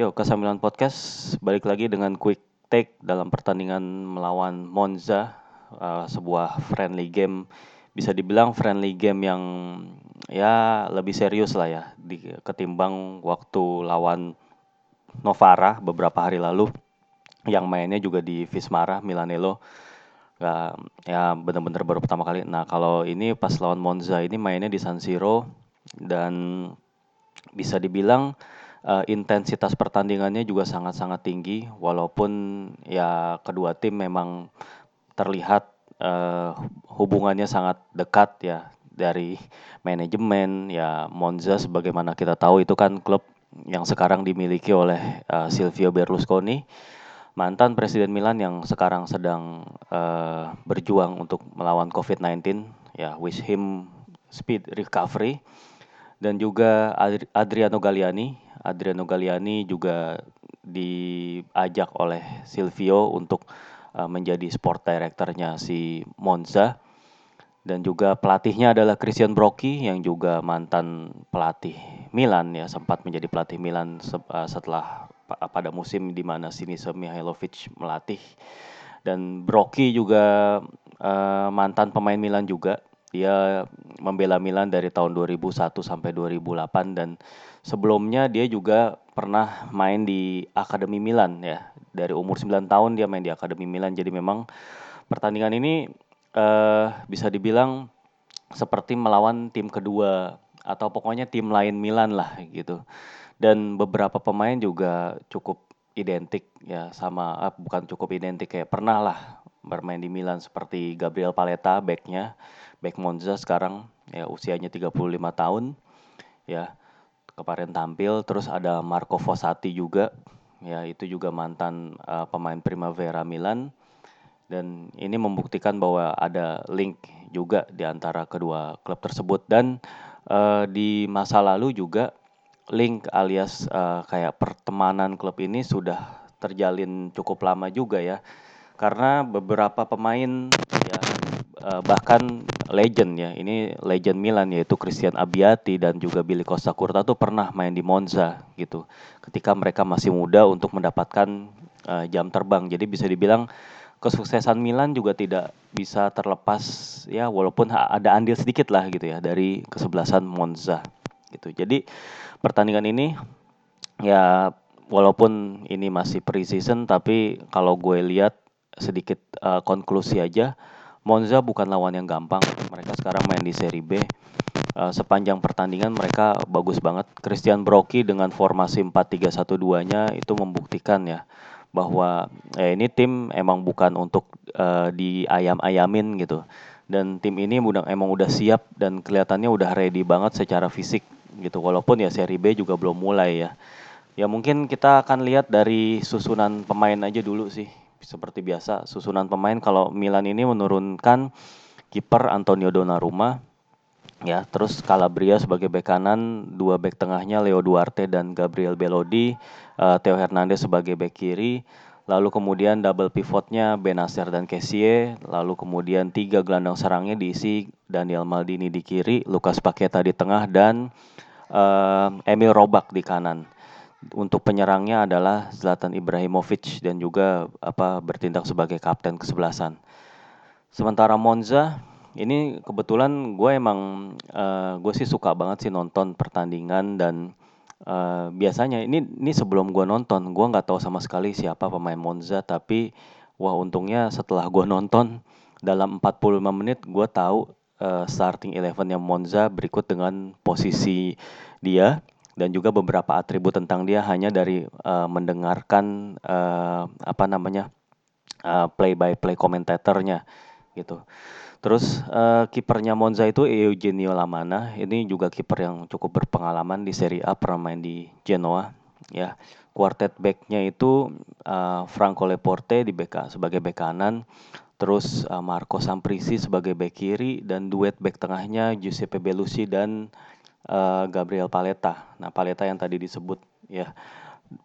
Yo, K9 Podcast balik lagi dengan quick take dalam pertandingan melawan Monza, uh, sebuah friendly game. Bisa dibilang friendly game yang ya lebih serius lah ya di, ketimbang waktu lawan Novara beberapa hari lalu yang mainnya juga di Vismara Milanello. Gak, ya bener-bener baru pertama kali. Nah kalau ini pas lawan Monza ini mainnya di San Siro dan bisa dibilang uh, intensitas pertandingannya juga sangat-sangat tinggi walaupun ya kedua tim memang terlihat uh, hubungannya sangat dekat ya dari manajemen ya Monza sebagaimana kita tahu itu kan klub yang sekarang dimiliki oleh uh, Silvio Berlusconi mantan presiden Milan yang sekarang sedang uh, berjuang untuk melawan COVID-19 ya wish him speed recovery dan juga Adriano Galliani. Adriano Galliani juga diajak oleh Silvio untuk uh, menjadi sport directornya si Monza. Dan juga pelatihnya adalah Christian Brocchi yang juga mantan pelatih Milan ya sempat menjadi pelatih Milan uh, setelah pada musim di mana Sinisa Mihailovic melatih. Dan Brocchi juga uh, mantan pemain Milan juga. Dia membela Milan dari tahun 2001 sampai 2008 dan sebelumnya dia juga pernah main di Akademi Milan ya. Dari umur 9 tahun dia main di Akademi Milan. Jadi memang pertandingan ini uh, bisa dibilang seperti melawan tim kedua atau pokoknya tim lain Milan lah gitu. Dan beberapa pemain juga cukup identik ya sama uh, bukan cukup identik kayak pernah lah bermain di Milan seperti Gabriel Paletta backnya back Monza sekarang ya usianya 35 tahun ya kemarin tampil terus ada Marco Fossati juga. Ya itu juga mantan uh, pemain Primavera Milan. Dan ini membuktikan bahwa ada link juga di antara kedua klub tersebut. Dan uh, di masa lalu juga link alias uh, kayak pertemanan klub ini sudah terjalin cukup lama juga ya. Karena beberapa pemain ya uh, bahkan legend ya ini legend Milan yaitu Christian Abbiati dan juga Billy Costa Curta tuh pernah main di Monza gitu ketika mereka masih muda untuk mendapatkan uh, jam terbang. Jadi bisa dibilang kesuksesan Milan juga tidak bisa terlepas ya walaupun ada andil sedikit lah gitu ya dari kesebelasan Monza gitu. Jadi pertandingan ini ya walaupun ini masih pre-season tapi kalau gue lihat sedikit uh, konklusi aja Monza bukan lawan yang gampang. Mereka sekarang main di Serie B. Uh, sepanjang pertandingan mereka bagus banget. Christian Brocchi dengan formasi 4-3-1-2-nya itu membuktikan ya bahwa eh, ini tim emang bukan untuk uh, diayam-ayamin gitu. Dan tim ini udah emang udah siap dan kelihatannya udah ready banget secara fisik gitu. Walaupun ya Serie B juga belum mulai ya. Ya mungkin kita akan lihat dari susunan pemain aja dulu sih seperti biasa susunan pemain kalau Milan ini menurunkan kiper Antonio Donnarumma ya. Terus Calabria sebagai bek kanan dua bek tengahnya Leo Duarte dan Gabriel Belodi uh, Theo Hernandez sebagai bek kiri. Lalu kemudian double pivotnya Benacer dan Kessie. Lalu kemudian tiga gelandang serangnya diisi Daniel Maldini di kiri Lucas Paqueta di tengah dan uh, Emil Robak di kanan untuk penyerangnya adalah Zlatan Ibrahimovic dan juga apa bertindak sebagai kapten kesebelasan. Sementara Monza ini kebetulan gue emang uh, gue sih suka banget sih nonton pertandingan dan uh, biasanya ini ini sebelum gue nonton gue nggak tahu sama sekali siapa pemain Monza tapi wah untungnya setelah gue nonton dalam 45 menit gue tahu uh, starting yang Monza berikut dengan posisi dia dan juga beberapa atribut tentang dia hanya dari uh, mendengarkan uh, apa namanya uh, play by play komentatornya gitu. Terus uh, kipernya Monza itu Eugenio Lamana, ini juga kiper yang cukup berpengalaman di Serie A, pernah main di Genoa, ya. Quartet backnya itu uh, Franco Leporte di BK sebagai bek kanan, terus uh, Marco Samprisi sebagai bek kiri dan duet bek tengahnya Giuseppe Belusi dan uh, Gabriel Paleta. Nah, Paleta yang tadi disebut ya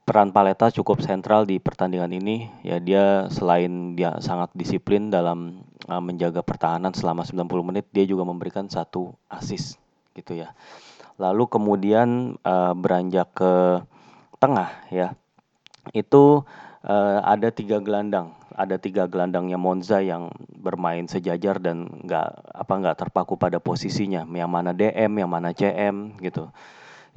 peran Paleta cukup sentral di pertandingan ini. Ya dia selain dia sangat disiplin dalam uh, menjaga pertahanan selama 90 menit, dia juga memberikan satu assist gitu ya. Lalu kemudian uh, beranjak ke tengah ya, itu, uh, ada tiga gelandang, ada tiga gelandangnya Monza yang bermain sejajar dan nggak apa, nggak terpaku pada posisinya, yang mana DM, yang mana CM gitu.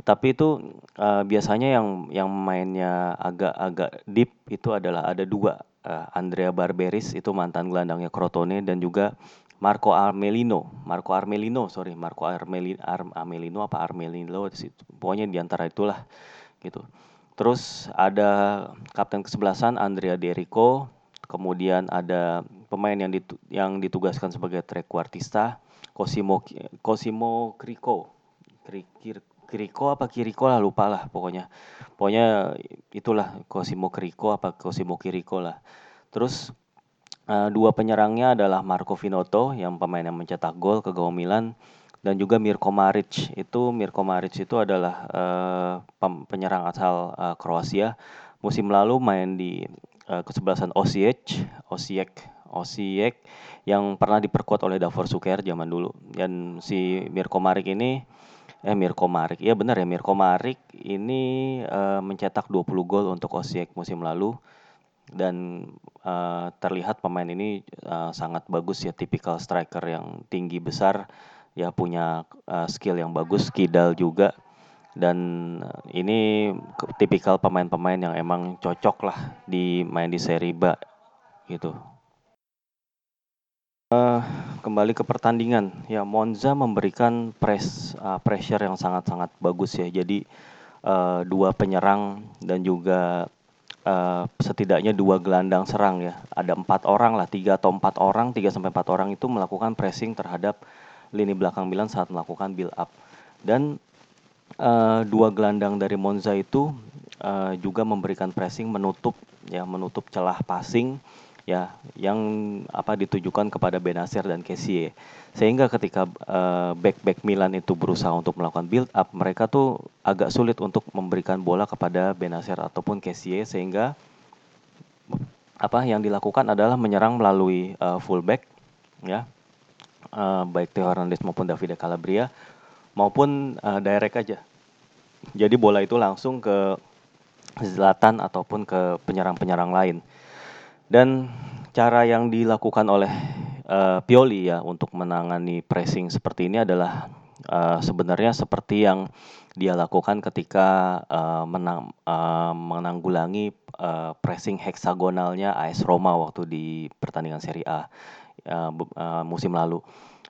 Tapi itu, uh, biasanya yang yang mainnya agak-agak deep itu adalah ada dua, uh, Andrea Barberis itu mantan gelandangnya Crotone dan juga Marco Armelino, Marco Armelino sorry, Marco Armeli Ar Armelino apa Armelino pokoknya di antara itulah, gitu. Terus ada kapten kesebelasan Andrea Derico, kemudian ada pemain yang ditu yang ditugaskan sebagai trequartista, Cosimo Cosimo Crico, Kriko apa Kiriko lah lupa lah pokoknya. Pokoknya itulah Cosimo Kriko apa Cosimo Kiriko lah. Terus uh, dua penyerangnya adalah Marco Vinotto yang pemain yang mencetak gol ke gawang Milan dan juga Mirko Maric. Itu Mirko Maric itu adalah uh, penyerang asal uh, Kroasia. Musim lalu main di uh, kesebelasan Osijek, Osijek, Osijek yang pernah diperkuat oleh Davor Suker zaman dulu. Dan si Mirko Maric ini eh Mirko Marik. Iya benar ya Mirko Marik ini uh, mencetak 20 gol untuk Osijek musim lalu dan uh, terlihat pemain ini uh, sangat bagus ya tipikal striker yang tinggi besar ya punya uh, skill yang bagus kidal juga dan ini tipikal pemain-pemain yang emang cocok lah di main di Serie B gitu. Uh, kembali ke pertandingan, ya Monza memberikan press uh, pressure yang sangat-sangat bagus ya. Jadi uh, dua penyerang dan juga uh, setidaknya dua gelandang serang ya. Ada empat orang lah, tiga atau empat orang, tiga sampai empat orang itu melakukan pressing terhadap lini belakang Milan saat melakukan build up. Dan uh, dua gelandang dari Monza itu uh, juga memberikan pressing menutup ya menutup celah passing ya yang apa ditujukan kepada Benasir dan Kessie. Sehingga ketika uh, back-back Milan itu berusaha untuk melakukan build up, mereka tuh agak sulit untuk memberikan bola kepada Benasir ataupun Kessie sehingga apa yang dilakukan adalah menyerang melalui uh, fullback ya. Uh, baik Theo Hernandez maupun Davide Calabria maupun uh, direct aja. Jadi bola itu langsung ke Zlatan ataupun ke penyerang-penyerang lain. Dan cara yang dilakukan oleh uh, Pioli ya untuk menangani pressing seperti ini adalah uh, sebenarnya seperti yang dia lakukan ketika uh, menang, uh, menanggulangi uh, pressing heksagonalnya AS Roma waktu di pertandingan Serie A uh, uh, musim lalu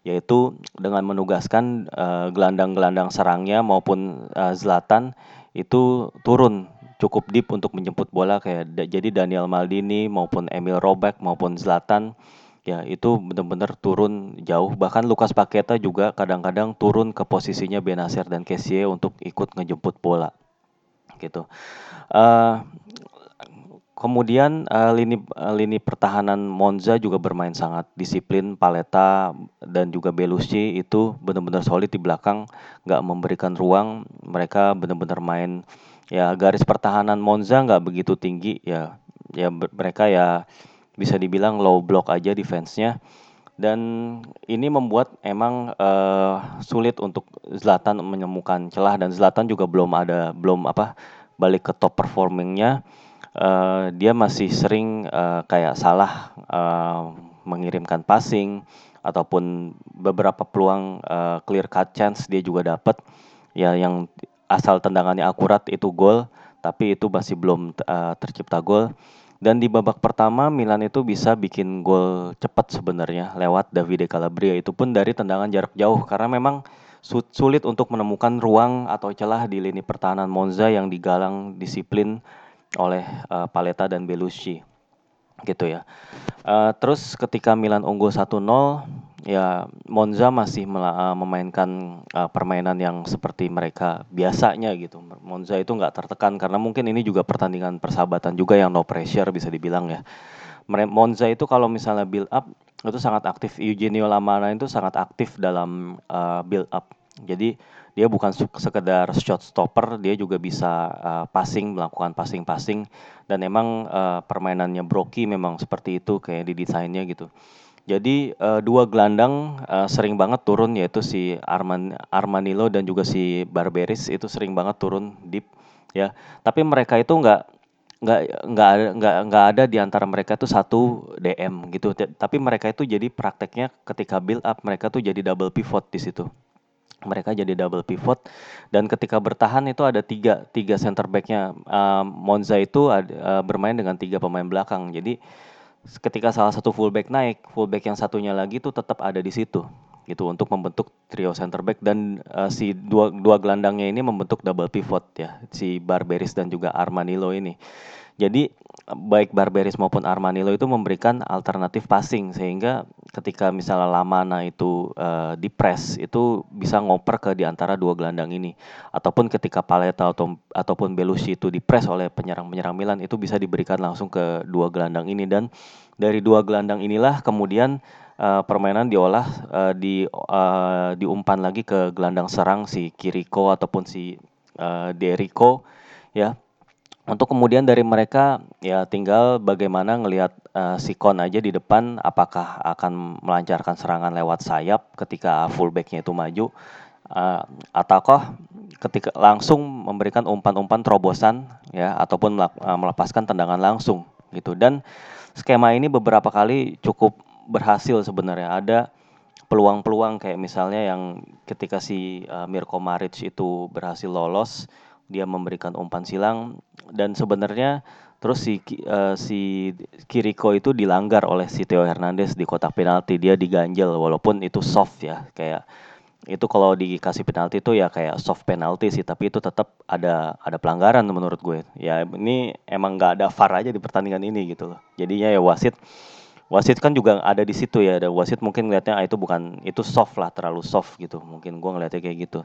yaitu dengan menugaskan gelandang-gelandang uh, serangnya maupun uh, Zlatan itu turun cukup deep untuk menjemput bola kayak jadi Daniel Maldini maupun Emil Robek maupun Zlatan ya itu benar-benar turun jauh. Bahkan Lukas Paketa juga kadang-kadang turun ke posisinya Benasir dan Kessie untuk ikut ngejemput bola gitu. Uh, kemudian uh, lini uh, lini pertahanan Monza juga bermain sangat disiplin. Paleta dan juga Belushi itu benar-benar solid di belakang nggak memberikan ruang. Mereka benar-benar main. Ya garis pertahanan Monza nggak begitu tinggi. Ya ya mereka ya bisa dibilang low block aja defense-nya. Dan ini membuat emang uh, sulit untuk Zlatan menemukan celah. Dan Zlatan juga belum ada belum apa balik ke top performingnya uh, dia masih sering uh, kayak salah uh, mengirimkan passing ataupun beberapa peluang uh, clear cut chance dia juga dapat ya yang asal tendangannya akurat itu gol, tapi itu masih belum uh, tercipta gol. Dan di babak pertama Milan itu bisa bikin gol cepat sebenarnya lewat Davide Calabria itu pun dari tendangan jarak jauh karena memang sulit untuk menemukan ruang atau celah di lini pertahanan Monza yang digalang disiplin oleh uh, Paleta dan Belushi gitu ya. Uh, terus ketika Milan unggul 1-0 ya Monza masih uh, memainkan uh, permainan yang seperti mereka biasanya gitu. Monza itu nggak tertekan karena mungkin ini juga pertandingan persahabatan juga yang no pressure bisa dibilang ya. Monza itu kalau misalnya build up itu sangat aktif. Eugenio Lamana itu sangat aktif dalam uh, build up. Jadi dia bukan sekedar shot stopper, dia juga bisa uh, passing, melakukan passing-passing dan emang uh, permainannya Broki memang seperti itu kayak di desainnya gitu. Jadi uh, dua gelandang uh, sering banget turun yaitu si Arman Armanilo dan juga si Barberis itu sering banget turun deep ya. Tapi mereka itu nggak nggak nggak nggak nggak ada di antara mereka tuh satu DM gitu. Tapi mereka itu jadi prakteknya ketika build up mereka tuh jadi double pivot di situ. Mereka jadi double pivot dan ketika bertahan itu ada tiga tiga center backnya. Uh, Monza itu uh, bermain dengan tiga pemain belakang. Jadi ketika salah satu fullback naik, fullback yang satunya lagi tuh tetap ada di situ gitu untuk membentuk trio center back dan uh, si dua dua gelandangnya ini membentuk double pivot ya si Barberis dan juga Armanilo ini. Jadi baik Barberis maupun Armanilo itu memberikan alternatif passing sehingga ketika misalnya Lamana itu uh, di press itu bisa ngoper ke di antara dua gelandang ini. Ataupun ketika Paleta atau ataupun Belushi itu di press oleh penyerang-penyerang Milan itu bisa diberikan langsung ke dua gelandang ini. Dan dari dua gelandang inilah kemudian uh, permainan diolah uh, di uh, diumpan lagi ke gelandang serang si Kiriko ataupun si uh, Deriko ya untuk kemudian dari mereka ya tinggal bagaimana ngelihat uh, si Kon aja di depan apakah akan melancarkan serangan lewat sayap ketika fullbacknya itu maju uh, ataukah ketika langsung memberikan umpan-umpan terobosan ya ataupun melepaskan tendangan langsung gitu dan skema ini beberapa kali cukup berhasil sebenarnya. Ada peluang-peluang kayak misalnya yang ketika si uh, Mirko Maric itu berhasil lolos, dia memberikan umpan silang. Dan sebenarnya terus si uh, si Kiriko itu dilanggar oleh si Theo Hernandez di kotak penalti. Dia diganjel walaupun itu soft ya, kayak itu kalau dikasih penalti itu ya kayak soft penalti sih tapi itu tetap ada ada pelanggaran menurut gue. Ya ini emang nggak ada VAR aja di pertandingan ini gitu loh. Jadinya ya wasit wasit kan juga ada di situ ya. Ada wasit mungkin ngelihatnya ah, itu bukan itu soft lah terlalu soft gitu. Mungkin gue ngelihatnya kayak gitu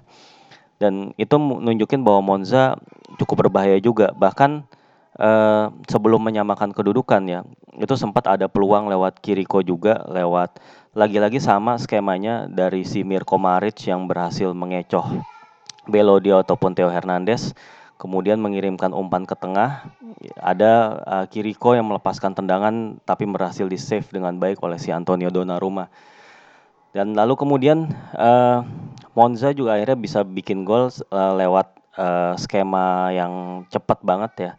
dan itu nunjukin bahwa Monza cukup berbahaya juga bahkan eh, sebelum menyamakan kedudukan ya itu sempat ada peluang lewat Kiriko juga lewat lagi-lagi sama skemanya dari si Mirko Maric yang berhasil mengecoh Belodio ataupun Theo Hernandez kemudian mengirimkan umpan ke tengah. Ada uh, Kiriko yang melepaskan tendangan tapi berhasil di save dengan baik oleh si Antonio Donnarumma. Dan lalu kemudian uh, Monza juga akhirnya bisa bikin gol uh, lewat uh, skema yang cepat banget ya.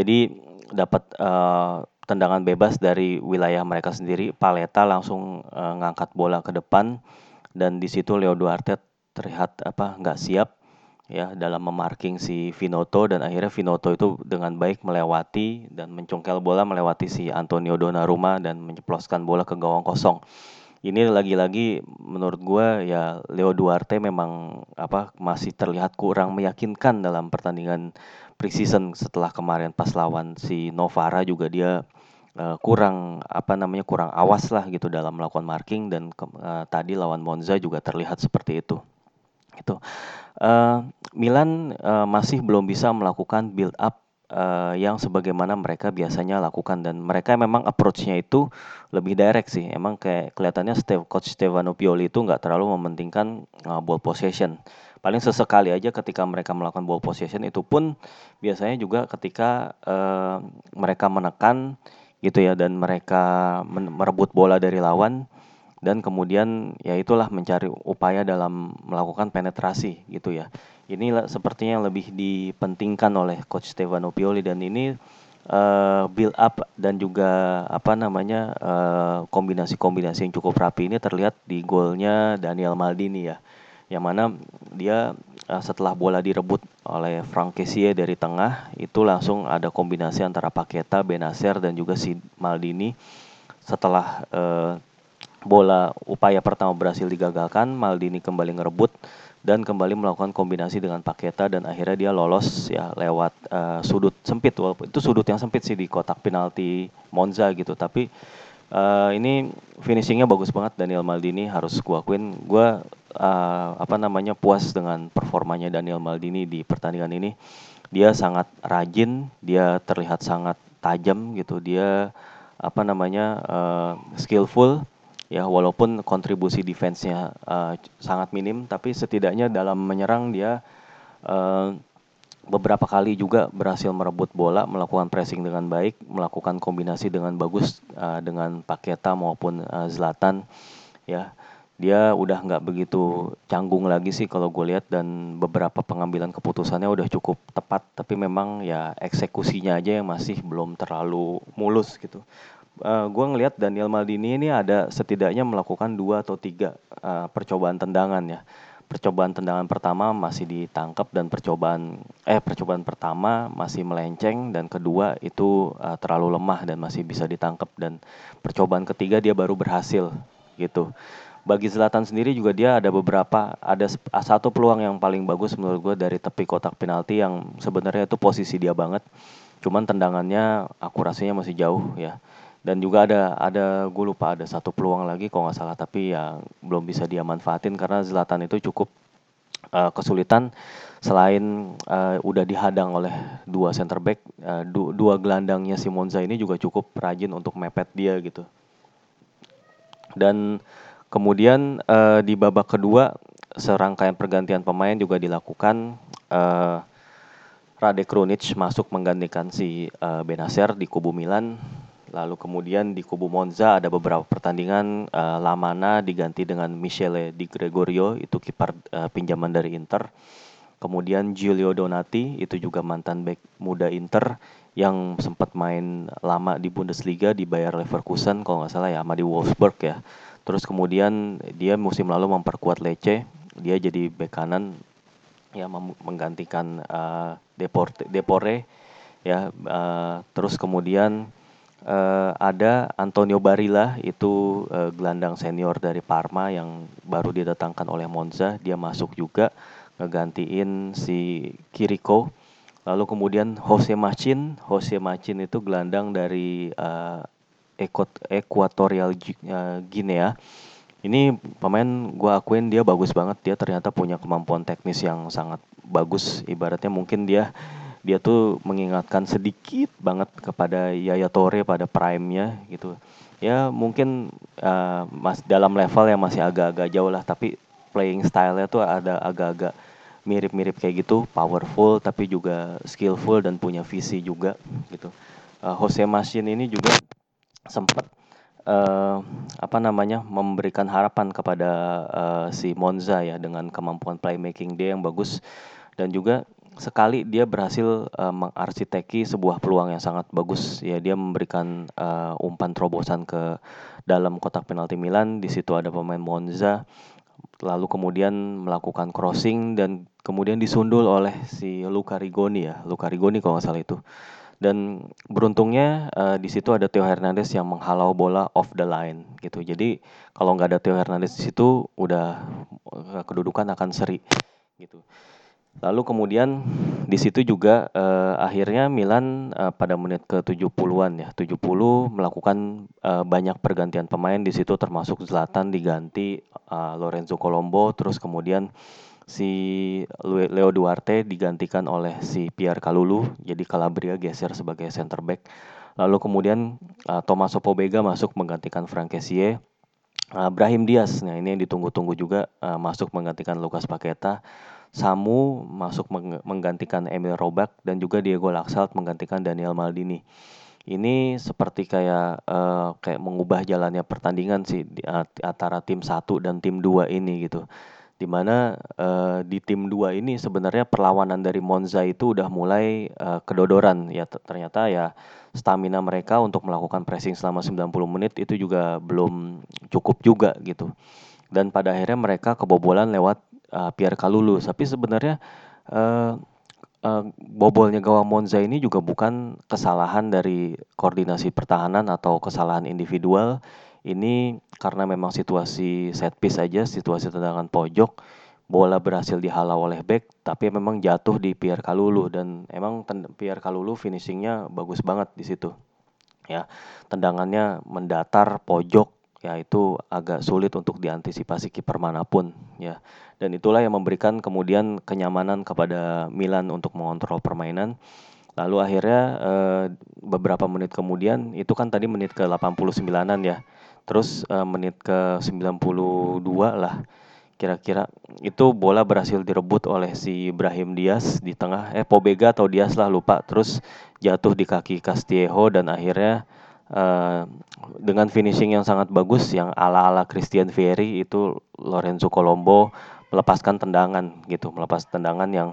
Jadi dapat uh, tendangan bebas dari wilayah mereka sendiri. Paleta langsung uh, ngangkat bola ke depan dan di situ Leo Duarte terlihat apa nggak siap ya dalam memarking si Vinoto dan akhirnya Vinoto itu dengan baik melewati dan mencongkel bola melewati si Antonio Donnarumma dan menyeploskan bola ke gawang kosong. Ini lagi-lagi menurut gue ya Leo Duarte memang apa masih terlihat kurang meyakinkan dalam pertandingan preseason setelah kemarin pas lawan si Novara juga dia uh, kurang apa namanya kurang awas lah gitu dalam melakukan marking dan uh, tadi lawan Monza juga terlihat seperti itu. Itu uh, Milan uh, masih belum bisa melakukan build up uh, yang sebagaimana mereka biasanya lakukan dan mereka memang approach-nya itu lebih direct sih. Emang kayak kelihatannya Steve, coach Stefano Pioli itu nggak terlalu mementingkan uh, ball possession. Paling sesekali aja ketika mereka melakukan ball possession itu pun biasanya juga ketika uh, mereka menekan gitu ya dan mereka merebut bola dari lawan dan kemudian ya itulah mencari upaya dalam melakukan penetrasi gitu ya. Ini sepertinya lebih dipentingkan oleh coach Stefano Pioli dan ini uh, build up dan juga apa namanya kombinasi kombinasi-kombinasi yang cukup rapi ini terlihat di golnya Daniel Maldini ya. Yang mana dia uh, setelah bola direbut oleh Frank Kessie dari tengah itu langsung ada kombinasi antara Paketa, Benacer dan juga si Maldini setelah uh, bola upaya pertama berhasil digagalkan, Maldini kembali ngerebut dan kembali melakukan kombinasi dengan Paketa dan akhirnya dia lolos ya lewat uh, sudut sempit. Walaupun itu sudut yang sempit sih di kotak penalti Monza gitu. Tapi uh, ini finishingnya bagus banget. Daniel Maldini harus gua akuin. Gua uh, apa namanya puas dengan performanya Daniel Maldini di pertandingan ini. Dia sangat rajin dia terlihat sangat tajam gitu. Dia apa namanya uh, skillful ya walaupun kontribusi defense-nya uh, sangat minim tapi setidaknya dalam menyerang dia uh, beberapa kali juga berhasil merebut bola melakukan pressing dengan baik melakukan kombinasi dengan bagus uh, dengan Paketa maupun uh, Zlatan ya dia udah nggak begitu canggung lagi sih kalau gue lihat dan beberapa pengambilan keputusannya udah cukup tepat tapi memang ya eksekusinya aja yang masih belum terlalu mulus gitu. Uh, gue ngelihat Daniel Maldini ini ada setidaknya melakukan dua atau tiga uh, percobaan tendangan ya. Percobaan tendangan pertama masih ditangkap dan percobaan eh percobaan pertama masih melenceng dan kedua itu uh, terlalu lemah dan masih bisa ditangkap. Dan percobaan ketiga dia baru berhasil gitu. Bagi Zlatan sendiri juga dia ada beberapa ada satu peluang yang paling bagus menurut gue dari tepi kotak penalti yang sebenarnya itu posisi dia banget. Cuman tendangannya akurasinya masih jauh ya dan juga ada ada gue lupa ada satu peluang lagi kalau nggak salah tapi ya belum bisa dia manfaatin karena Zlatan itu cukup uh, kesulitan selain uh, udah dihadang oleh dua center back uh, du dua gelandangnya si Monza ini juga cukup rajin untuk mepet dia gitu dan Kemudian uh, di babak kedua serangkaian pergantian pemain juga dilakukan. Uh, Radek Krunic masuk menggantikan si uh, Benacer di kubu Milan. Lalu kemudian di kubu Monza ada beberapa pertandingan uh, Lamana diganti dengan Michele Di Gregorio itu kiper uh, pinjaman dari Inter. Kemudian Giulio Donati itu juga mantan back muda Inter yang sempat main lama di Bundesliga di Bayer Leverkusen kalau nggak salah ya sama di Wolfsburg ya. Terus kemudian dia musim lalu memperkuat Lecce, dia jadi bek kanan ya menggantikan uh, Deporte, Depore ya. Uh, terus kemudian uh, ada Antonio Barilla itu uh, gelandang senior dari Parma yang baru didatangkan oleh Monza, dia masuk juga ngegantiin si Kiriko. Lalu kemudian Jose Machin, Jose Machin itu gelandang dari uh, Equatorial eh, Guinea. Ini pemain gue akuin dia bagus banget. Dia ternyata punya kemampuan teknis yang sangat bagus. Ibaratnya mungkin dia dia tuh mengingatkan sedikit banget kepada Yaya Torre pada prime-nya gitu. Ya mungkin uh, mas dalam level yang masih agak-agak jauh lah, tapi playing style-nya tuh ada agak-agak mirip-mirip kayak gitu, powerful tapi juga skillful dan punya visi juga gitu. Uh, Jose Masin ini juga sempat uh, apa namanya memberikan harapan kepada uh, si Monza ya dengan kemampuan playmaking dia yang bagus dan juga sekali dia berhasil uh, mengarsiteki sebuah peluang yang sangat bagus ya dia memberikan uh, umpan terobosan ke dalam kotak penalti Milan di situ ada pemain Monza lalu kemudian melakukan crossing dan kemudian disundul oleh si Luca Rigoni ya Luca Rigoni kalau nggak salah itu dan beruntungnya uh, di situ ada Theo Hernandez yang menghalau bola off the line gitu. Jadi kalau nggak ada Theo Hernandez di situ udah kedudukan akan seri gitu. Lalu kemudian di situ juga uh, akhirnya Milan uh, pada menit ke-70-an ya, 70 melakukan uh, banyak pergantian pemain di situ termasuk Zlatan diganti uh, Lorenzo Colombo terus kemudian si Leo Duarte digantikan oleh si Pierre Kalulu, jadi Calabria geser sebagai center back. Lalu kemudian uh, Tomaso Pobega masuk menggantikan Frank Kessie. Uh, Brahim Diaz, nah ini yang ditunggu-tunggu juga uh, masuk menggantikan Lucas Paqueta. Samu masuk meng menggantikan Emil Robak dan juga Diego Laxalt menggantikan Daniel Maldini. Ini seperti kayak uh, kayak mengubah jalannya pertandingan sih di, antara tim satu dan tim dua ini gitu di mana uh, di tim dua ini sebenarnya perlawanan dari Monza itu udah mulai uh, kedodoran ya ternyata ya stamina mereka untuk melakukan pressing selama 90 menit itu juga belum cukup juga gitu. Dan pada akhirnya mereka kebobolan lewat uh, Kalulu. Tapi sebenarnya uh, uh, bobolnya gawang Monza ini juga bukan kesalahan dari koordinasi pertahanan atau kesalahan individual ini karena memang situasi set piece aja, situasi tendangan pojok, bola berhasil dihalau oleh back, tapi memang jatuh di Pierre Kalulu dan emang Pierre Kalulu finishingnya bagus banget di situ. Ya, tendangannya mendatar pojok, ya itu agak sulit untuk diantisipasi kiper mana pun, ya. Dan itulah yang memberikan kemudian kenyamanan kepada Milan untuk mengontrol permainan. Lalu akhirnya eh, beberapa menit kemudian itu kan tadi menit ke 89-an ya Terus uh, menit ke 92 lah kira-kira itu bola berhasil direbut oleh si Ibrahim Diaz di tengah eh Pobega atau Diaz lah lupa terus jatuh di kaki Castillejo dan akhirnya uh, dengan finishing yang sangat bagus yang ala-ala Christian Vieri itu Lorenzo Colombo melepaskan tendangan gitu, melepas tendangan yang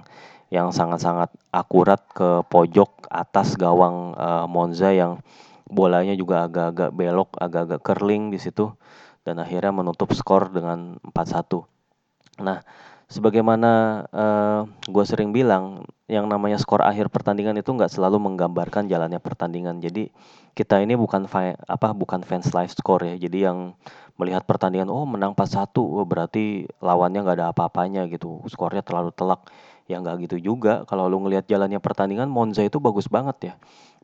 yang sangat-sangat akurat ke pojok atas gawang uh, Monza yang bolanya juga agak-agak belok, agak-agak curling di situ dan akhirnya menutup skor dengan 4-1. Nah, sebagaimana eh, gue sering bilang, yang namanya skor akhir pertandingan itu nggak selalu menggambarkan jalannya pertandingan. Jadi kita ini bukan apa bukan fans live score ya. Jadi yang melihat pertandingan, oh menang 4-1, oh, berarti lawannya nggak ada apa-apanya gitu. Skornya terlalu telak. Ya nggak gitu juga. Kalau lu ngelihat jalannya pertandingan, Monza itu bagus banget ya.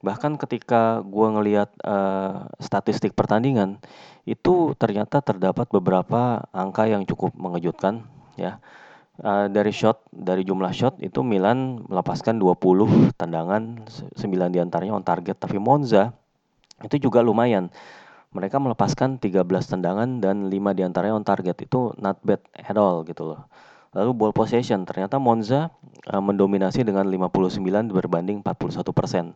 Bahkan ketika gue ngelihat uh, statistik pertandingan, itu ternyata terdapat beberapa angka yang cukup mengejutkan ya. Uh, dari shot, dari jumlah shot itu Milan melepaskan 20 tendangan, 9 di antaranya on target. Tapi Monza itu juga lumayan. Mereka melepaskan 13 tendangan dan 5 di antaranya on target. Itu not bad at all gitu loh. Lalu ball possession, ternyata Monza uh, mendominasi dengan 59 berbanding 41 persen.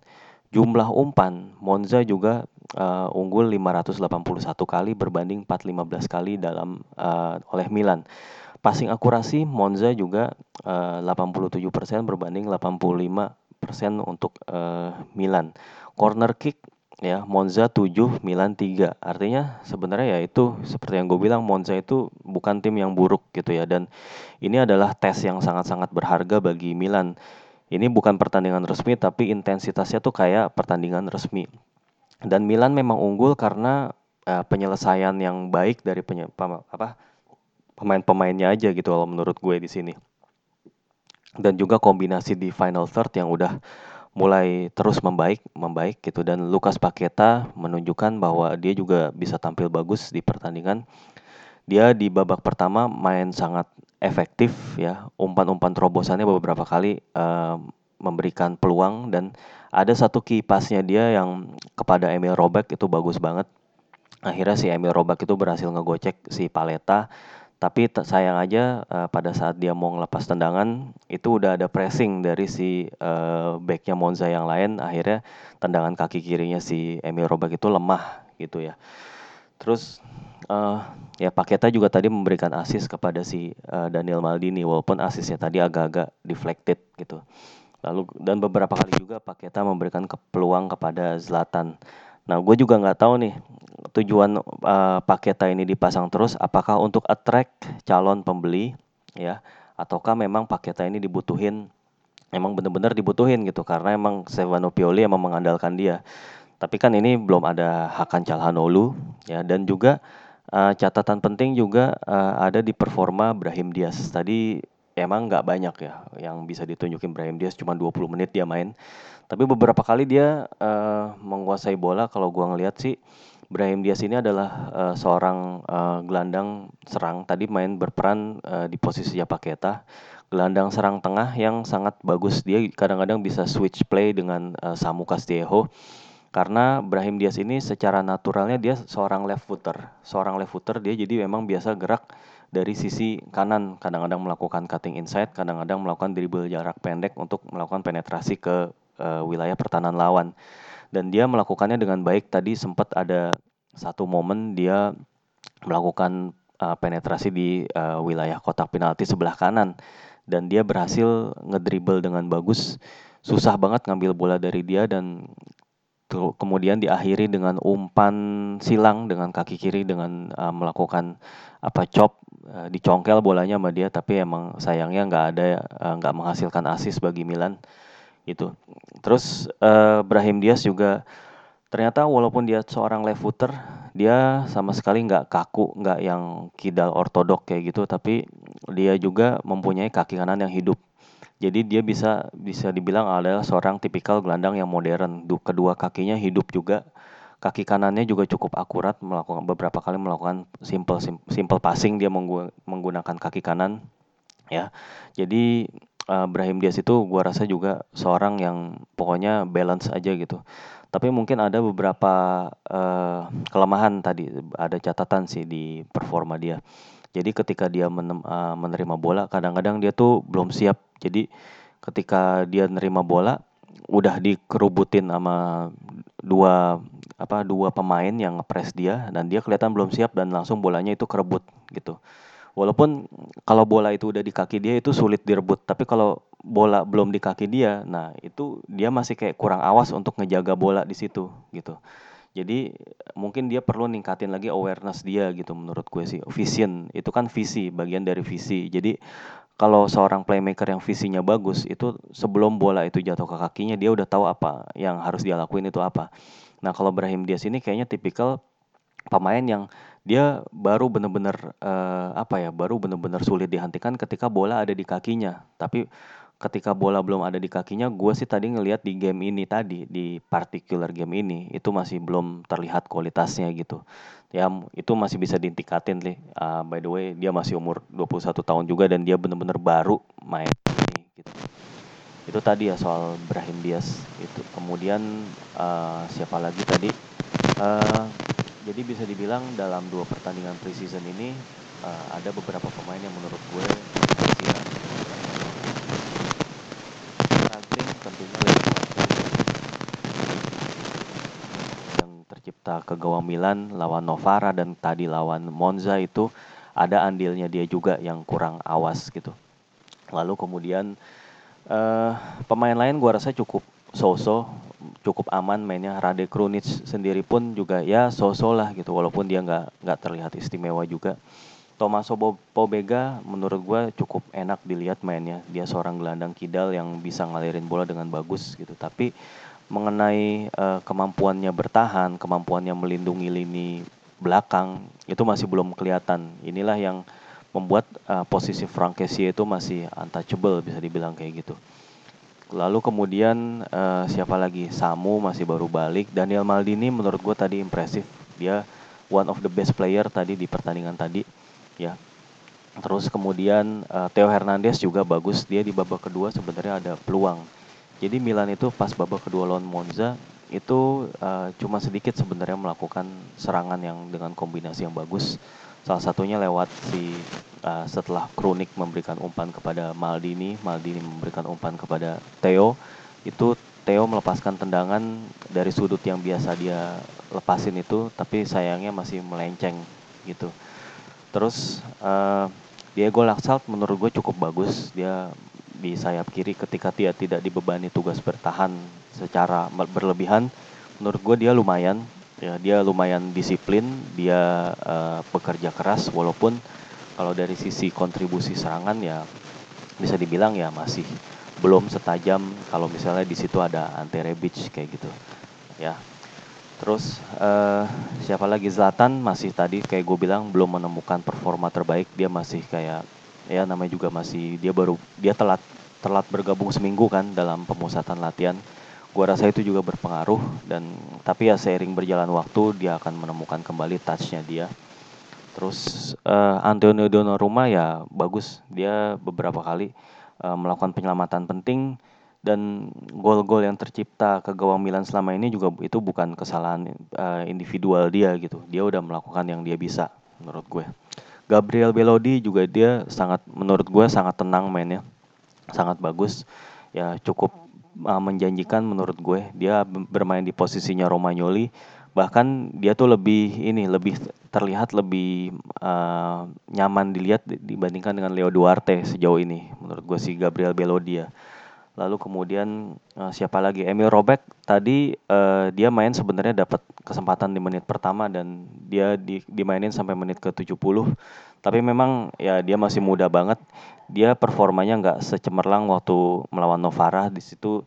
Jumlah umpan, Monza juga uh, unggul 581 kali berbanding 415 kali dalam uh, oleh Milan. Passing akurasi Monza juga uh, 87% berbanding 85% untuk uh, Milan. Corner kick ya Monza 7, Milan 3. Artinya sebenarnya ya itu seperti yang gue bilang Monza itu bukan tim yang buruk gitu ya dan ini adalah tes yang sangat-sangat berharga bagi Milan. Ini bukan pertandingan resmi tapi intensitasnya tuh kayak pertandingan resmi. Dan Milan memang unggul karena uh, penyelesaian yang baik dari penye apa pemain-pemainnya aja gitu kalau menurut gue di sini. Dan juga kombinasi di final third yang udah mulai terus membaik, membaik gitu dan Lukas Paketa menunjukkan bahwa dia juga bisa tampil bagus di pertandingan. Dia di babak pertama main sangat efektif ya, umpan-umpan terobosannya beberapa kali uh, memberikan peluang dan ada satu key pasnya dia yang kepada Emil Robek itu bagus banget. Akhirnya si Emil Robek itu berhasil ngegocek si Paleta tapi sayang aja uh, pada saat dia mau ngelepas tendangan itu udah ada pressing dari si uh, backnya Monza yang lain. Akhirnya tendangan kaki kirinya si Emil Robak itu lemah gitu ya. Terus uh, ya Paketa juga tadi memberikan assist kepada si uh, Daniel Maldini walaupun assistnya tadi agak-agak deflected gitu. Lalu dan beberapa kali juga Paketa memberikan ke peluang kepada Zlatan Nah, gue juga nggak tahu nih tujuan uh, paketa ini dipasang terus apakah untuk attract calon pembeli ya ataukah memang paketa ini dibutuhin emang benar-benar dibutuhin gitu karena emang Stefano Pioli emang mengandalkan dia. Tapi kan ini belum ada Hakan Calhanoglu ya dan juga uh, catatan penting juga uh, ada di performa Brahim Diaz. Tadi emang nggak banyak ya yang bisa ditunjukin Brahim Diaz cuma 20 menit dia main. Tapi beberapa kali dia uh, menguasai bola. Kalau gua ngelihat sih Brahim Diaz ini adalah uh, seorang uh, gelandang serang. Tadi main berperan uh, di posisi Paketa gelandang serang tengah yang sangat bagus. Dia kadang-kadang bisa switch play dengan uh, Samu Castillejo. Karena Brahim Diaz ini secara naturalnya dia seorang left footer. Seorang left footer dia jadi memang biasa gerak dari sisi kanan. Kadang-kadang melakukan cutting inside kadang-kadang melakukan dribble jarak pendek untuk melakukan penetrasi ke uh, wilayah pertahanan lawan. Dan dia melakukannya dengan baik. Tadi sempat ada satu momen dia melakukan uh, penetrasi di uh, wilayah kotak penalti sebelah kanan. Dan dia berhasil ngedribble dengan bagus. Susah banget ngambil bola dari dia dan kemudian diakhiri dengan umpan silang dengan kaki kiri dengan uh, melakukan apa chop uh, dicongkel bolanya sama dia. Tapi emang sayangnya nggak ada nggak uh, menghasilkan asis bagi Milan itu. Terus uh, Brahim Diaz juga ternyata walaupun dia seorang left footer, dia sama sekali nggak kaku, nggak yang kidal ortodok kayak gitu, tapi dia juga mempunyai kaki kanan yang hidup. Jadi dia bisa bisa dibilang adalah seorang tipikal gelandang yang modern. Kedua kakinya hidup juga. Kaki kanannya juga cukup akurat melakukan beberapa kali melakukan simple simple passing dia menggunakan kaki kanan ya. Jadi uh, Brahim Diaz itu gua rasa juga seorang yang pokoknya balance aja gitu. Tapi mungkin ada beberapa uh, kelemahan tadi, ada catatan sih di performa dia. Jadi ketika dia menem, uh, menerima bola, kadang-kadang dia tuh belum siap. Jadi ketika dia menerima bola, udah dikerubutin sama dua apa dua pemain yang ngepres dia dan dia kelihatan belum siap dan langsung bolanya itu kerebut gitu. Walaupun kalau bola itu udah di kaki dia itu sulit direbut, tapi kalau bola belum di kaki dia, nah itu dia masih kayak kurang awas untuk ngejaga bola di situ gitu. Jadi mungkin dia perlu ningkatin lagi awareness dia gitu menurut gue sih. Vision itu kan visi, bagian dari visi. Jadi kalau seorang playmaker yang visinya bagus itu sebelum bola itu jatuh ke kakinya dia udah tahu apa yang harus dia lakuin itu apa. Nah kalau Brahim Diaz ini kayaknya tipikal pemain yang dia baru bener-bener uh, apa ya baru bener-bener sulit dihentikan ketika bola ada di kakinya. Tapi ketika bola belum ada di kakinya, gue sih tadi ngelihat di game ini tadi di particular game ini itu masih belum terlihat kualitasnya gitu ya itu masih bisa ditingkatin nih. Uh, by the way dia masih umur 21 tahun juga dan dia benar-benar baru main ini gitu. Itu tadi ya soal Brahim Diaz itu. Kemudian uh, siapa lagi tadi? Uh, jadi bisa dibilang dalam dua pertandingan preseason ini uh, ada beberapa pemain yang menurut gue ya, tentunya tercipta ke gawang Milan lawan Novara dan tadi lawan Monza itu ada andilnya dia juga yang kurang awas gitu. Lalu kemudian uh, pemain lain gua rasa cukup so-so, cukup aman mainnya. Rade Krunic sendiri pun juga ya so-so lah gitu walaupun dia nggak nggak terlihat istimewa juga. Tomaso Pobega menurut gue cukup enak dilihat mainnya. Dia seorang gelandang kidal yang bisa ngalirin bola dengan bagus gitu. Tapi mengenai uh, kemampuannya bertahan, kemampuannya melindungi lini belakang itu masih belum kelihatan. Inilah yang membuat uh, posisi Frank Kessie itu masih untouchable bisa dibilang kayak gitu. Lalu kemudian uh, siapa lagi? Samu masih baru balik. Daniel Maldini menurut gue tadi impresif. Dia one of the best player tadi di pertandingan tadi. Ya. Terus kemudian uh, Theo Hernandez juga bagus. Dia di babak kedua sebenarnya ada peluang jadi Milan itu pas babak kedua lawan Monza itu uh, cuma sedikit sebenarnya melakukan serangan yang dengan kombinasi yang bagus. Salah satunya lewat si uh, setelah Kronik memberikan umpan kepada Maldini, Maldini memberikan umpan kepada Theo. Itu Theo melepaskan tendangan dari sudut yang biasa dia lepasin itu, tapi sayangnya masih melenceng gitu. Terus uh, Diego Laxalt menurut gue cukup bagus. Dia di sayap kiri ketika dia tidak dibebani tugas bertahan secara berlebihan menurut gue dia lumayan ya dia lumayan disiplin dia uh, bekerja keras walaupun kalau dari sisi kontribusi serangan ya bisa dibilang ya masih belum setajam kalau misalnya di situ ada Ante Rebic kayak gitu. Ya. Terus uh, siapa lagi? Zlatan masih tadi kayak gue bilang belum menemukan performa terbaik. Dia masih kayak ya namanya juga masih dia baru dia telat telat bergabung seminggu kan dalam pemusatan latihan gua rasa itu juga berpengaruh dan tapi ya seiring berjalan waktu dia akan menemukan kembali touchnya dia. Terus uh, Antonio Donnarumma ya bagus. Dia beberapa kali uh, melakukan penyelamatan penting dan gol-gol yang tercipta ke gawang Milan selama ini juga itu bukan kesalahan uh, individual dia gitu. Dia udah melakukan yang dia bisa menurut gue. Gabriel Belodi juga dia sangat menurut gue sangat tenang mainnya. Sangat bagus. Ya cukup uh, menjanjikan menurut gue dia bermain di posisinya Romagnoli. Bahkan dia tuh lebih ini lebih terlihat lebih uh, nyaman dilihat dibandingkan dengan Leo Duarte sejauh ini menurut gue si Gabriel Belodia lalu kemudian uh, siapa lagi? Emil Robek tadi uh, dia main sebenarnya dapat kesempatan di menit pertama dan dia di, dimainin sampai menit ke 70 tapi memang ya dia masih muda banget. Dia performanya nggak secemerlang waktu melawan Novara. Di situ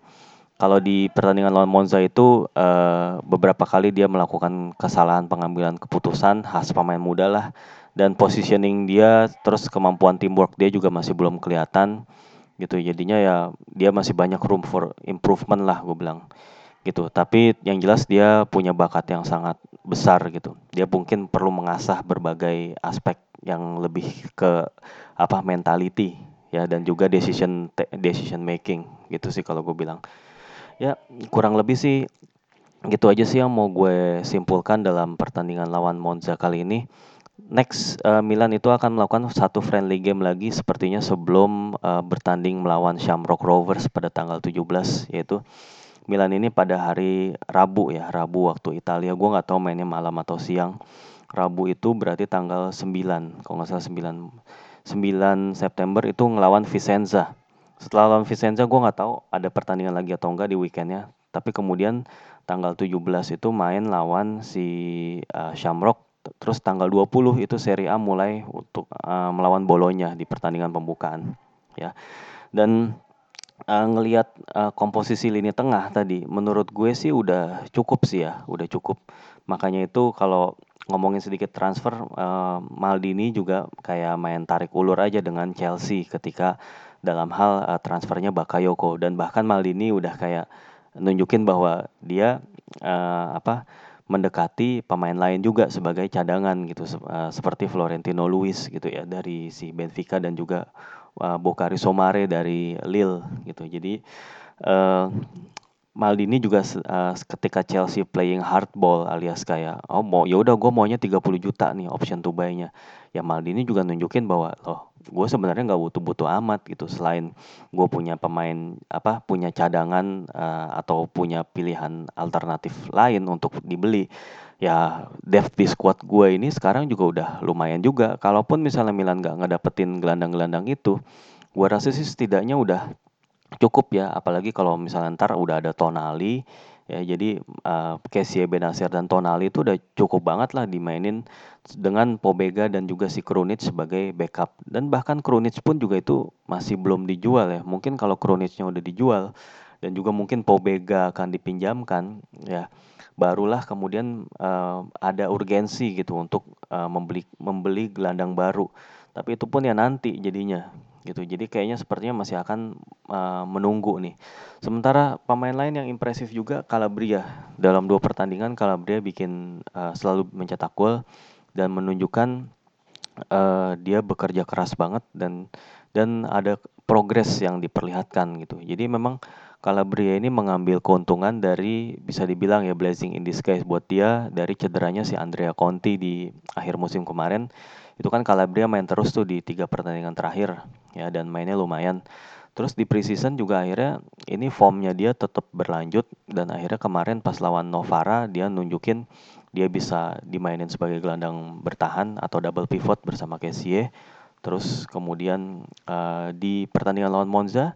kalau di pertandingan lawan Monza itu uh, beberapa kali dia melakukan kesalahan pengambilan keputusan khas pemain muda lah. Dan positioning dia terus kemampuan teamwork dia juga masih belum kelihatan gitu. Jadinya ya dia masih banyak room for improvement lah gue bilang gitu. Tapi yang jelas dia punya bakat yang sangat besar gitu. Dia mungkin perlu mengasah berbagai aspek yang lebih ke apa mentality ya dan juga decision decision making gitu sih kalau gue bilang ya kurang lebih sih gitu aja sih yang mau gue simpulkan dalam pertandingan lawan Monza kali ini next uh, Milan itu akan melakukan satu friendly game lagi sepertinya sebelum uh, bertanding melawan Shamrock Rovers pada tanggal 17 yaitu Milan ini pada hari Rabu ya, Rabu waktu Italia. Gue nggak tahu mainnya malam atau siang. Rabu itu berarti tanggal 9, kalau nggak salah 9, 9 September itu ngelawan Vicenza. Setelah lawan Vicenza gue nggak tahu ada pertandingan lagi atau enggak di weekendnya. Tapi kemudian tanggal 17 itu main lawan si uh, Shamrock. Terus tanggal 20 itu Serie A mulai untuk uh, melawan Bolonya di pertandingan pembukaan. Ya. Dan uh, ngelihat uh, komposisi lini tengah tadi, menurut gue sih udah cukup sih ya, udah cukup. Makanya itu kalau ngomongin sedikit transfer, uh, Maldini juga kayak main tarik ulur aja dengan Chelsea ketika dalam hal uh, transfernya Bakayoko dan bahkan Maldini udah kayak nunjukin bahwa dia uh, apa mendekati pemain lain juga sebagai cadangan gitu uh, seperti Florentino Luis gitu ya dari si Benfica dan juga uh, Bokari Somare dari Lille gitu. Jadi uh, Maldini juga uh, ketika Chelsea playing hardball alias kayak oh mau ya udah gue maunya 30 juta nih option to buy-nya. Ya Maldini juga nunjukin bahwa loh gue sebenarnya nggak butuh-butuh amat gitu selain gue punya pemain apa punya cadangan uh, atau punya pilihan alternatif lain untuk dibeli ya depth di squad gue ini sekarang juga udah lumayan juga. Kalaupun misalnya Milan nggak ngedapetin gelandang-gelandang itu, gue rasa sih setidaknya udah cukup ya. Apalagi kalau misalnya ntar udah ada Tonali, ya jadi uh, Kessie Benasir dan Tonali itu udah cukup banget lah dimainin dengan Pobega dan juga si Krunic sebagai backup dan bahkan Krunic pun juga itu masih belum dijual ya mungkin kalau Krunicnya udah dijual dan juga mungkin Pobega akan dipinjamkan ya barulah kemudian uh, ada urgensi gitu untuk uh, membeli membeli gelandang baru. Tapi itu pun ya nanti jadinya gitu. Jadi kayaknya sepertinya masih akan uh, menunggu nih. Sementara pemain lain yang impresif juga Calabria. Dalam dua pertandingan Calabria bikin uh, selalu mencetak gol dan menunjukkan uh, dia bekerja keras banget dan dan ada progres yang diperlihatkan gitu. Jadi memang Calabria ini mengambil keuntungan dari bisa dibilang ya blessing in disguise buat dia dari cederanya si Andrea Conti di akhir musim kemarin. Itu kan Calabria main terus tuh di tiga pertandingan terakhir ya dan mainnya lumayan. Terus di preseason juga akhirnya ini formnya dia tetap berlanjut dan akhirnya kemarin pas lawan Novara dia nunjukin dia bisa dimainin sebagai gelandang bertahan atau double pivot bersama Kessie. Terus kemudian uh, di pertandingan lawan Monza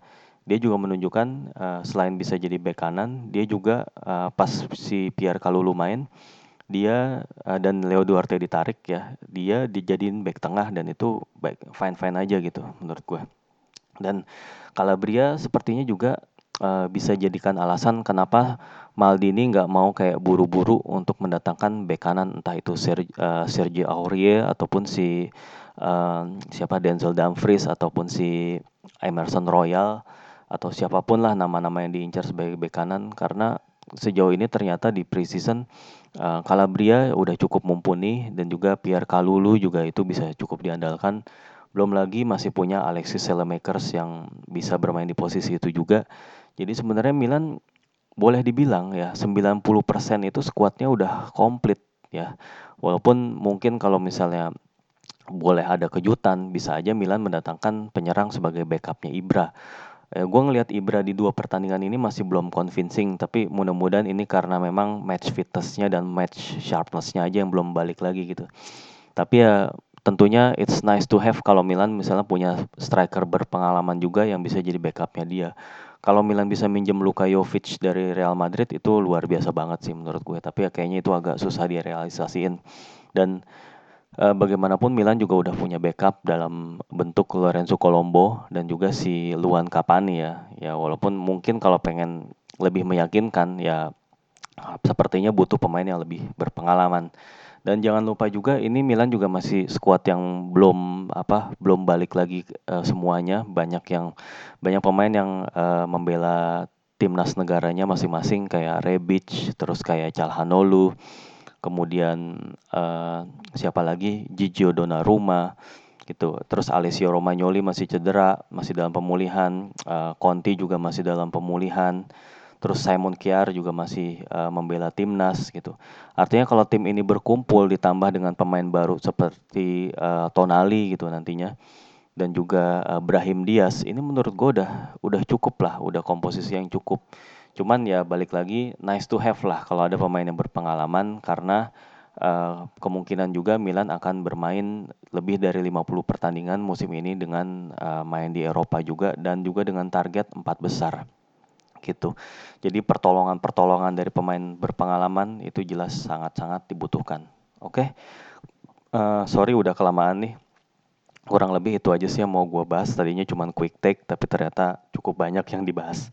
dia juga menunjukkan uh, selain bisa jadi bek kanan, dia juga uh, pas si Pierre Kalulu main, dia uh, dan Leo Duarte ditarik ya, dia dijadiin bek tengah dan itu baik fine fine aja gitu menurut gue. Dan Calabria sepertinya juga uh, bisa jadikan alasan kenapa Maldini nggak mau kayak buru-buru untuk mendatangkan bek kanan entah itu Sergio, uh, Sergio Aurier ataupun si uh, siapa Denzel Dumfries ataupun si Emerson Royal atau siapa pun lah nama-nama yang diincar sebagai bek kanan karena sejauh ini ternyata di preseason uh, Calabria udah cukup mumpuni dan juga Pierre Kalulu juga itu bisa cukup diandalkan. Belum lagi masih punya Alexis Selemakers yang bisa bermain di posisi itu juga. Jadi sebenarnya Milan boleh dibilang ya 90% itu skuadnya udah komplit ya. Walaupun mungkin kalau misalnya boleh ada kejutan bisa aja Milan mendatangkan penyerang sebagai backupnya Ibra Eh, gue ngelihat Ibra di dua pertandingan ini masih belum convincing, tapi mudah-mudahan ini karena memang match fitnessnya dan match sharpnessnya aja yang belum balik lagi gitu. Tapi ya tentunya it's nice to have kalau Milan misalnya punya striker berpengalaman juga yang bisa jadi backupnya dia. Kalau Milan bisa minjem Luka Jovic dari Real Madrid itu luar biasa banget sih menurut gue. Tapi ya kayaknya itu agak susah direalisasiin. Dan uh, bagaimanapun Milan juga udah punya backup dalam bentuk Lorenzo Colombo dan juga si Luan Capani ya. Ya walaupun mungkin kalau pengen lebih meyakinkan ya sepertinya butuh pemain yang lebih berpengalaman. Dan jangan lupa juga ini Milan juga masih skuad yang belum apa belum balik lagi uh, semuanya. Banyak yang banyak pemain yang uh, membela timnas negaranya masing-masing kayak Rebic, terus kayak Calhanoglu, kemudian uh, siapa lagi? Gigio Donnarumma gitu. Terus Alessio Romagnoli masih cedera masih dalam pemulihan. Uh, Conti juga masih dalam pemulihan. Terus Simon Kiar juga masih uh, membela timnas gitu. Artinya kalau tim ini berkumpul ditambah dengan pemain baru seperti uh, Tonali gitu nantinya dan juga uh, Brahim Diaz ini menurut gue udah udah cukup lah udah komposisi yang cukup Cuman ya balik lagi nice to have lah kalau ada pemain yang berpengalaman karena uh, kemungkinan juga Milan akan bermain lebih dari 50 pertandingan musim ini dengan uh, main di Eropa juga dan juga dengan target empat besar gitu. Jadi pertolongan-pertolongan dari pemain berpengalaman itu jelas sangat-sangat dibutuhkan. Oke, okay? uh, sorry udah kelamaan nih. Kurang lebih itu aja sih yang mau gue bahas. Tadinya cuma quick take, tapi ternyata cukup banyak yang dibahas.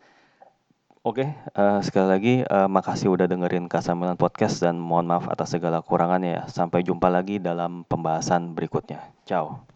Oke, okay, uh, sekali lagi uh, makasih udah dengerin Kasamilan Podcast dan mohon maaf atas segala kurangannya ya. Sampai jumpa lagi dalam pembahasan berikutnya. Ciao.